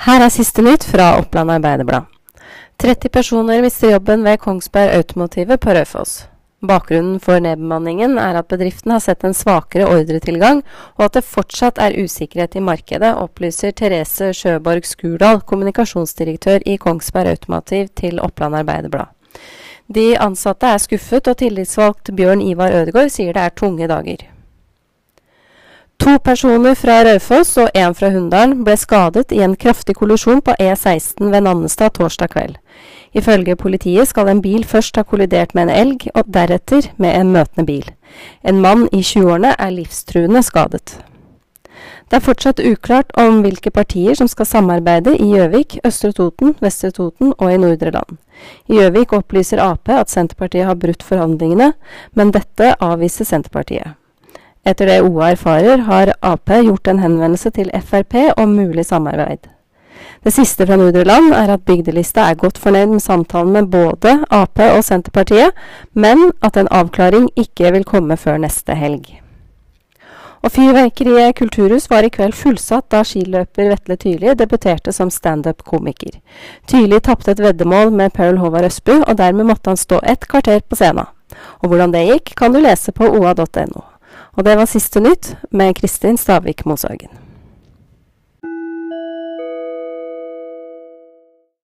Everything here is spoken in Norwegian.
Her er siste nytt fra Oppland Arbeiderblad. 30 personer mister jobben ved Kongsberg Automotive på Raufoss. Bakgrunnen for nedbemanningen er at bedriften har sett en svakere ordretilgang, og at det fortsatt er usikkerhet i markedet, opplyser Therese Sjøborg Skurdal, kommunikasjonsdirektør i Kongsberg Automotive til Oppland Arbeiderblad. De ansatte er skuffet, og tillitsvalgt Bjørn Ivar Ødegaard sier det er tunge dager. To personer fra Raufoss og en fra Hunndalen ble skadet i en kraftig kollisjon på E16 ved Nannestad torsdag kveld. Ifølge politiet skal en bil først ha kollidert med en elg, og deretter med en møtende bil. En mann i 20-årene er livstruende skadet. Det er fortsatt uklart om hvilke partier som skal samarbeide i Gjøvik, Østre Toten, Vestre Toten og i Nordre Land. I Gjøvik opplyser Ap at Senterpartiet har brutt forhandlingene, men dette avviser Senterpartiet. Etter det OA erfarer, har Ap gjort en henvendelse til Frp om mulig samarbeid. Det siste fra Nordre Land er at bygdelista er godt fornøyd med samtalen med både Ap og Senterpartiet, men at en avklaring ikke vil komme før neste helg. Og Fyrverkeriet kulturhus var i kveld fullsatt da skiløper Vetle Tyrli debuterte som standup-komiker. Tyrli tapte et veddemål med Paul Håvard Østbu, og dermed måtte han stå ett kvarter på scenen. Og hvordan det gikk, kan du lese på oa.no. Og det var siste nytt med Kristin Stavik Moshagen.